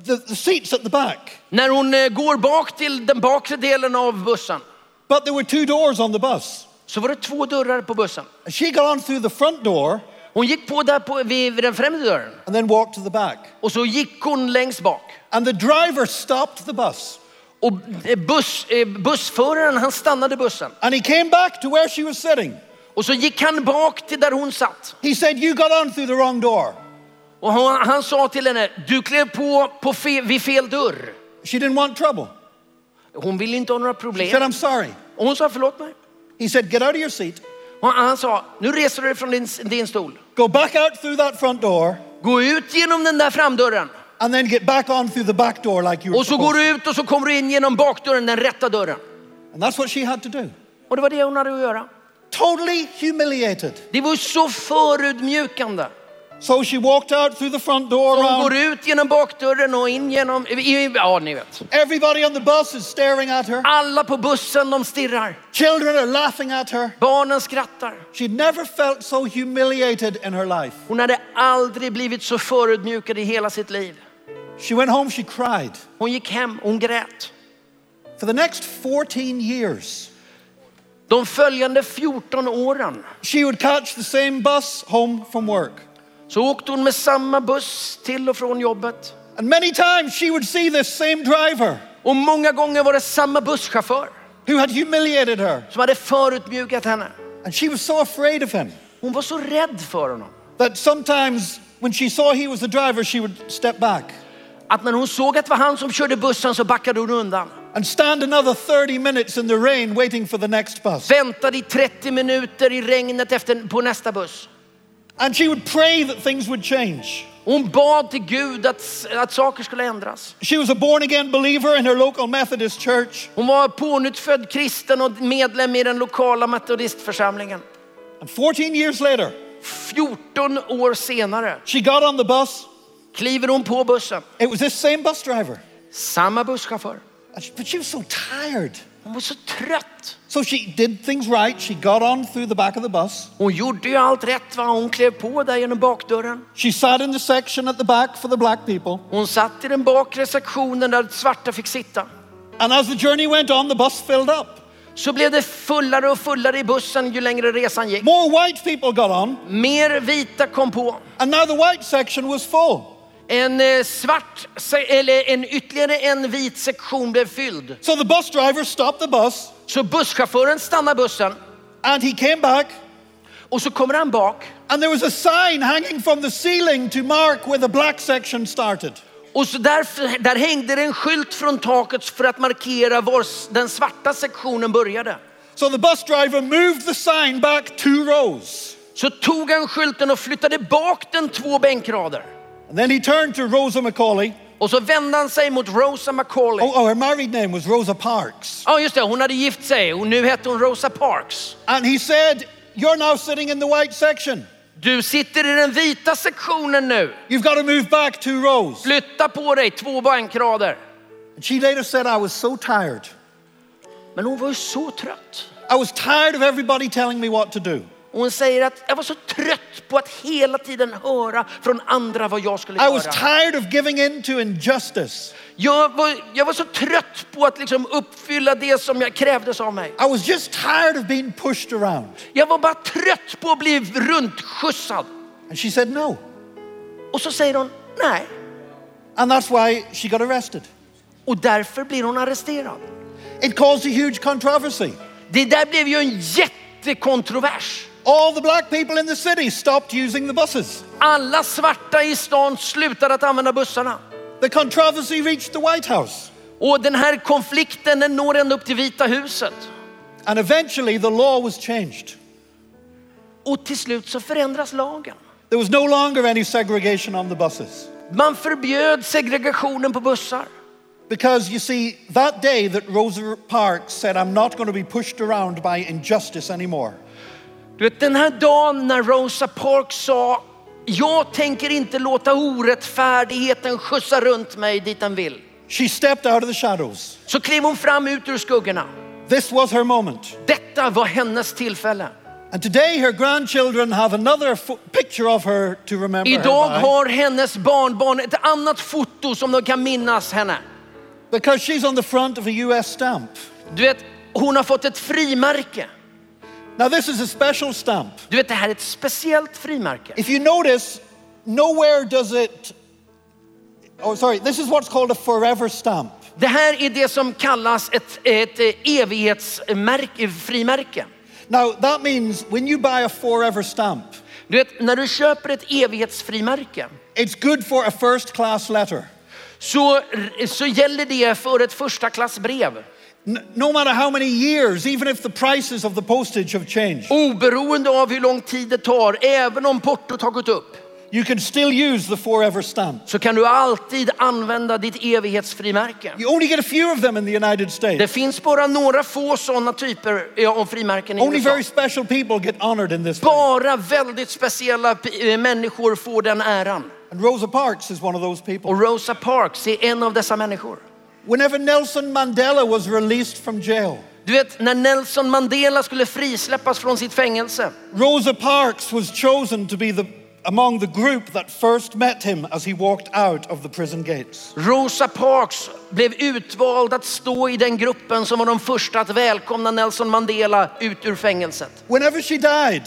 A: the, the seats at the back,
B: när hon eh, går bak till den bakre delen av bussen,
A: but there were two doors on the bus.
B: Så var det två dörrar på bussen.
A: She got on through the front door
B: Hon gick på där på, vid, vid den främre dörren
A: and then walked to the back.
B: och så gick hon längst bak.
A: And the driver stopped the bus.
B: Och eh, buss, eh, bussföraren han stannade bussen.
A: And he came back to where she was sitting.
B: Och så gick han bak till där hon satt.
A: He said, You got on through the wrong door.
B: Och han, han sa till henne, du klev på, på fe, vid fel dörr.
A: She didn't want trouble.
B: Hon ville inte ha några
A: She said,
B: problem.
A: I'm sorry.
B: Och hon sa förlåt mig.
A: He said, Get out of your seat,
B: Och han sa, nu reser du dig från din, din stol.
A: go back out through that front door,
B: Gå ut genom den där framdörren.
A: and then get back on through the back door like you were
B: Och så går
A: supposed
B: du ut och så kommer du in genom bakdörren, den rätta dörren.
A: to. And that's what she had to do.
B: Och det var det hon hade att göra.
A: Totally humiliated.
B: Det var ju så förödmjukande.
A: So she walked out through the front door
B: Hon går ut genom bakdörren och in genom, ja ni vet.
A: Everybody on the bus is staring at her.
B: Alla på bussen de stirrar.
A: Children are laughing at her.
B: Barnen skrattar.
A: She'd never felt so humiliated in her life.
B: Hon hade aldrig blivit så förödmjukad i hela sitt liv.
A: She went home, she cried.
B: Hon gick hem, hon grät.
A: For the next 14 years,
B: De följande 14 åren
A: she would catch the same bus home from work.
B: Så åkte hon med samma buss till och från jobbet.
A: And many times she would see this same driver
B: Och många gånger var det samma busschaufför
A: who had humiliated her.
B: som hade förutmjukat henne.
A: And she was so afraid of him
B: Hon var så rädd för honom.
A: that sometimes when she saw he was the driver, she would step back
B: Att när hon såg att det var han som körde bussen så backade hon undan.
A: and stand another 30 minutes in the rain waiting for the next bus.
B: Väntade i 30 minuter i regnet efter, på nästa buss.
A: And she would pray that things would change.
B: Hon bad till Gud att, att saker skulle ändras.
A: She was a born again believer in her local Methodist church.
B: Hon var pånyttfödd kristen och medlem i den lokala metodistförsamlingen.
A: And 14 years later,
B: 14 år senare
A: she got on the bus.
B: kliver hon på bussen.
A: It was this same bus driver.
B: Samma busschaufför.
A: But she was so tired.
B: Hon var så trött.
A: So she did things right. She got on through the back of the bus.
B: Hon gjorde ju allt rätt va. Hon klev på där genom bakdörren.
A: She sat in the section at the back for the black people.
B: Hon satt i den bakre sektionen där svarta fick sitta.
A: And as the journey went on, the bus filled up.
B: Så blev det fullare och fullare i bussen ju längre resan gick.
A: More white people got on,
B: Mer vita kom på.
A: and now the white section was full.
B: En eh, svart, eller en ytterligare en vit sektion blev fylld.
A: So the bus driver stopped the bus,
B: Så busschauffören stannar bussen
A: and he came back,
B: och så kommer han bak.
A: and there was a sign hanging from the ceiling to mark where the black section started.
B: Och så där, där hängde det en skylt från taket för att markera var den svarta sektionen började.
A: So the bus driver moved the sign back two rows.
B: Så tog han skylten och flyttade bak den två bänkrader.
A: And then he turned to Rosa McCauley.
B: Och så vände han sig mot Rosa McCauley.
A: Oh, oh, her married name was Rosa Parks.
B: Ja just det, hon hade gift sig och nu hette hon Rosa Parks.
A: And he said, You're now sitting in the white section.
B: Du sitter i den vita sektionen nu.
A: You've got to move back two rows.
B: Flytta på dig två bänkrader.
A: And she later said, I was so tired.
B: Men hon var ju så trött.
A: I was tired of everybody telling me what to do.
B: Och hon säger att jag var så trött på att hela tiden höra från andra vad jag skulle
A: I was
B: göra.
A: tired of giving in to injustice.
B: Jag var, jag var så trött på att liksom uppfylla det som jag krävdes av mig.
A: I was just tired of being pushed around.
B: Jag var bara trött på att bli runtskjutsad.
A: And she said, No.
B: Och så säger hon nej.
A: And that's why she got arrested.
B: Och därför blir hon arresterad.
A: It caused a huge controversy.
B: Det där blev ju en jättekontrovers.
A: All the black people in the city stopped using the buses.
B: Alla svarta i stan slutade att använda bussarna.
A: The controversy reached the White House.
B: Och den här konflikten den når ända upp till Vita huset.
A: And eventually the law was changed.
B: Och till slut så förändras lagen.
A: There was no longer any segregation on the buses.
B: Man förbjöd segregationen på bussar.
A: Because you see, that day that Rosa Parks said, I'm not going to be pushed around by injustice anymore,
B: Du vet den här dagen när Rosa Parks sa, jag tänker inte låta orättfärdigheten skjutsa runt mig dit den vill.
A: she stepped out of the shadows.
B: Så klev hon fram ut ur skuggorna.
A: This was her moment.
B: Detta var hennes tillfälle.
A: And today her grandchildren have another picture of her to remember
B: Idag
A: her by,
B: har hennes barnbarn ett annat foto som de kan minnas henne.
A: because she's on the front of a US stamp.
B: Du vet, hon har fått ett frimärke.
A: Now this is a special stamp.
B: Du vet, det här är ett speciellt frimärke.
A: If you notice, nowhere does it, oh sorry, this is what's called a forever stamp.
B: Det här är det som kallas ett, ett eh, evighetsmärke, frimärke.
A: Now that means when you buy a forever stamp,
B: Du vet, när du köper ett evighetsfrimärke
A: it's good for a first class letter.
B: så, så gäller det för ett första klass brev.
A: No matter how many years, even if the prices of the postage have changed,
B: Oberoende av hur lång tid det tar, även om portot har gått upp,
A: you can still use the forever stamp.
B: så kan du alltid använda ditt evighetsfrimärke.
A: You only get a few of them in the United
B: Det
A: States.
B: finns bara några få sådana typer av frimärken i
A: Only
B: USA.
A: very special people get honored in this.
B: Bara väldigt speciella eh, människor får den äran.
A: And Rosa Parks is one of those people.
B: Och Rosa Parks är en av dessa människor.
A: Whenever Nelson Mandela was released from jail,
B: Du vet, när Nelson Mandela skulle frisläppas från sitt fängelse
A: Rosa Parks was chosen to be the, among the group that first met him as he walked out of the prison gates.
B: Rosa Parks blev utvald att stå i den gruppen som var de första att välkomna Nelson Mandela ut ur fängelset.
A: Whenever she died,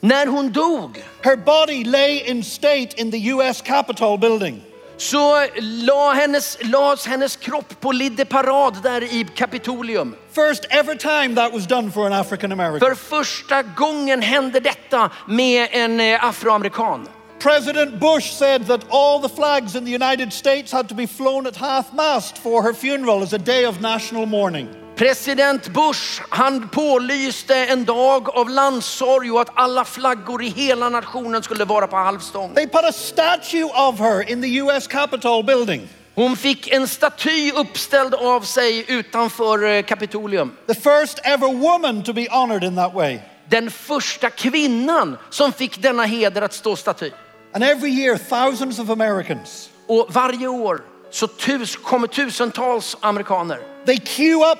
B: När hon dog
A: her body lay in state in the US Capitol building.
B: Så la hennes, lades hennes kropp på lidde parad där i Kapitolium.
A: First ever time that was done for an African American.
B: För första gången hände detta med en eh, afroamerikan.
A: President Bush said that all the flags in the United States had to be flown at half mast for her funeral as a day of national mourning.
B: President Bush, han pålyste en dag av landssorg och att alla flaggor i hela nationen skulle vara på halvstång.
A: They put a statue of her in the US Capitol building.
B: Hon fick en staty uppställd av sig utanför eh, Kapitolium.
A: The first ever woman to be honored in that way.
B: Den första kvinnan som fick denna heder att stå staty.
A: And every year, thousands of Americans,
B: Och varje år så tus, kommer tusentals amerikaner.
A: they queue up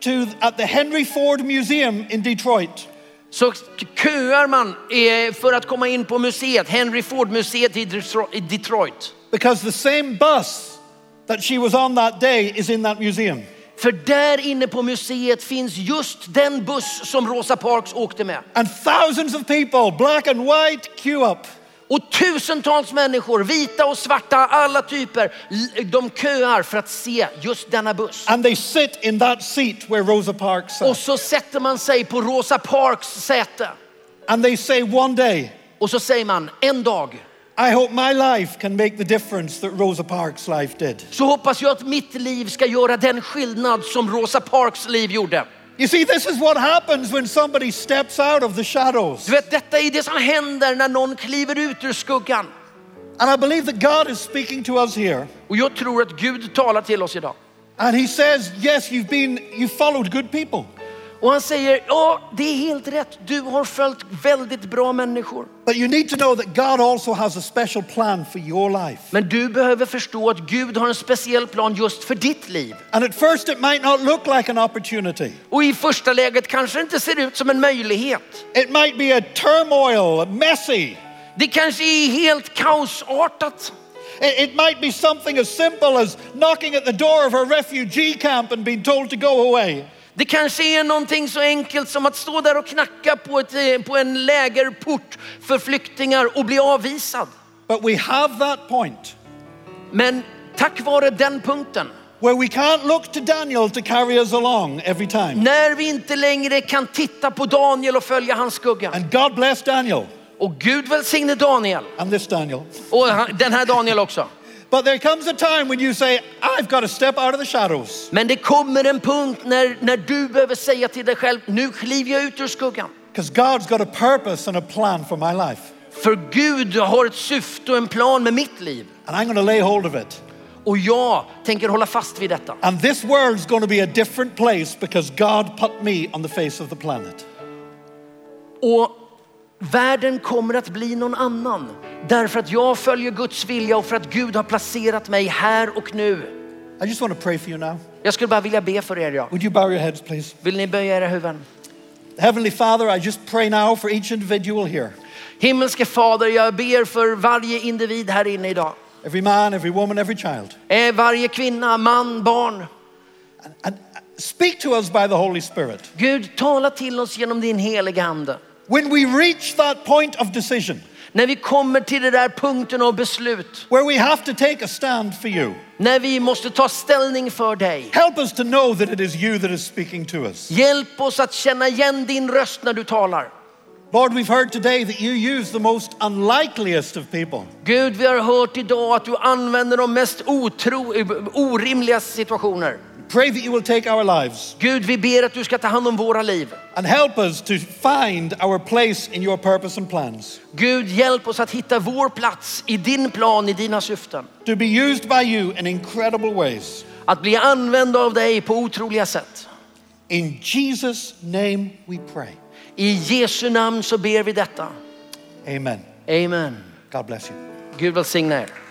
A: to at the Henry Ford Museum in Detroit.
B: Så köar man för att komma in på museet, Henry Ford-museet i Detroit.
A: Because the same bus that she was on that day is in that museum.
B: För där inne på museet finns just den buss som Rosa Parks åkte med.
A: And thousands of people, black and white, queue up.
B: Och tusentals människor, vita och svarta, alla typer, de köar för att se just denna buss.
A: And they sit in that seat where Rosa Parks
B: Och
A: sat.
B: så sätter man sig på Rosa Parks säte.
A: And they say one day,
B: Och så säger man, en dag
A: I hope my life can make the difference that Rosa Parks' life did.
B: så hoppas jag att mitt liv ska göra den skillnad som Rosa Parks liv gjorde.
A: You see, this is what happens when somebody steps out of the shadows.
B: Du vet, detta är det som händer när någon kliver ut ur skuggan.
A: And I believe that God is speaking to us here.
B: Och jag tror att Gud talar till oss idag.
A: And he says, yes, you've been, you followed good people.
B: Och han säger, ja det är helt rätt, du har följt väldigt bra människor.
A: But you need to know that God also has a special plan for your life.
B: Men du behöver förstå att Gud har en speciell plan just för ditt liv.
A: And at first, it might not look like an opportunity.
B: Och i första läget kanske det inte ser ut som en möjlighet.
A: It might be a turmoil, messy.
B: Det kanske är helt kaosartat.
A: It, it might be something as simple as knocking at the door of a refugee camp and being told to go away.
B: Det kanske är någonting så enkelt som att stå där och knacka på, ett, eh, på en lägerport för flyktingar och bli avvisad.
A: But we have that point
B: Men tack vare den punkten,
A: where we can't look to Daniel to carry us along every time.
B: när vi inte längre kan titta på Daniel och följa hans skugga.
A: And God bless Daniel
B: Och Gud välsigne Daniel
A: and this Daniel.
B: och den här Daniel också.
A: But there comes a time when you say, I've got to step out of the shadows
B: Men det kommer en punkt när, när du behöver säga till dig själv, nu kliver jag ut ur skuggan.
A: because God's got a purpose and a plan for my life.
B: För Gud har ett syfte och en plan med mitt liv.
A: and I'm going to lay hold of it.
B: Och jag tänker hålla fast vid detta.
A: And this world's going to be a different place because God put me on the face of the planet.
B: Och världen kommer att bli någon annan. Därför att jag följer Guds vilja och för att Gud har placerat mig här och nu.
A: I just want to pray for you now.
B: Jag skulle bara vilja be för er. Ja.
A: Would you bow your heads, please?
B: Vill ni böja era huvuden?
A: Heavenly Father, I just pray now for each individual here.
B: Himmelske Fader, jag ber för varje individ här inne idag.
A: Every man, every woman, every child.
B: Eh, Varje kvinna, man, barn.
A: And speak to us by the Holy Spirit.
B: Gud, tala till oss genom din heliga Ande.
A: When we reach that point of decision
B: När vi kommer till den där punkten av beslut,
A: where we have to take a stand for you,
B: när vi måste ta ställning för dig.
A: help us to know that it is you that is speaking to us.
B: Hjälp oss att känna igen din röst när du talar.
A: Lord, we've heard today that you use the most unlikeliest of people.
B: Gud, vi har hört idag att du använder de mest otro, orimliga situationer.
A: Pray that you will take our lives
B: Gud, vi ber att du ska ta hand om våra liv.
A: and help us to find our place in your purpose and plans.
B: Gud, hjälp oss att hitta vår plats i din plan, i dina syften.
A: To be used by you in incredible ways.
B: Att bli använd av dig på otroliga sätt.
A: In Jesus' name we pray.
B: I Jesu namn så ber vi detta.
A: Amen.
B: Amen.
A: God bless you.
B: Gud välsigne er.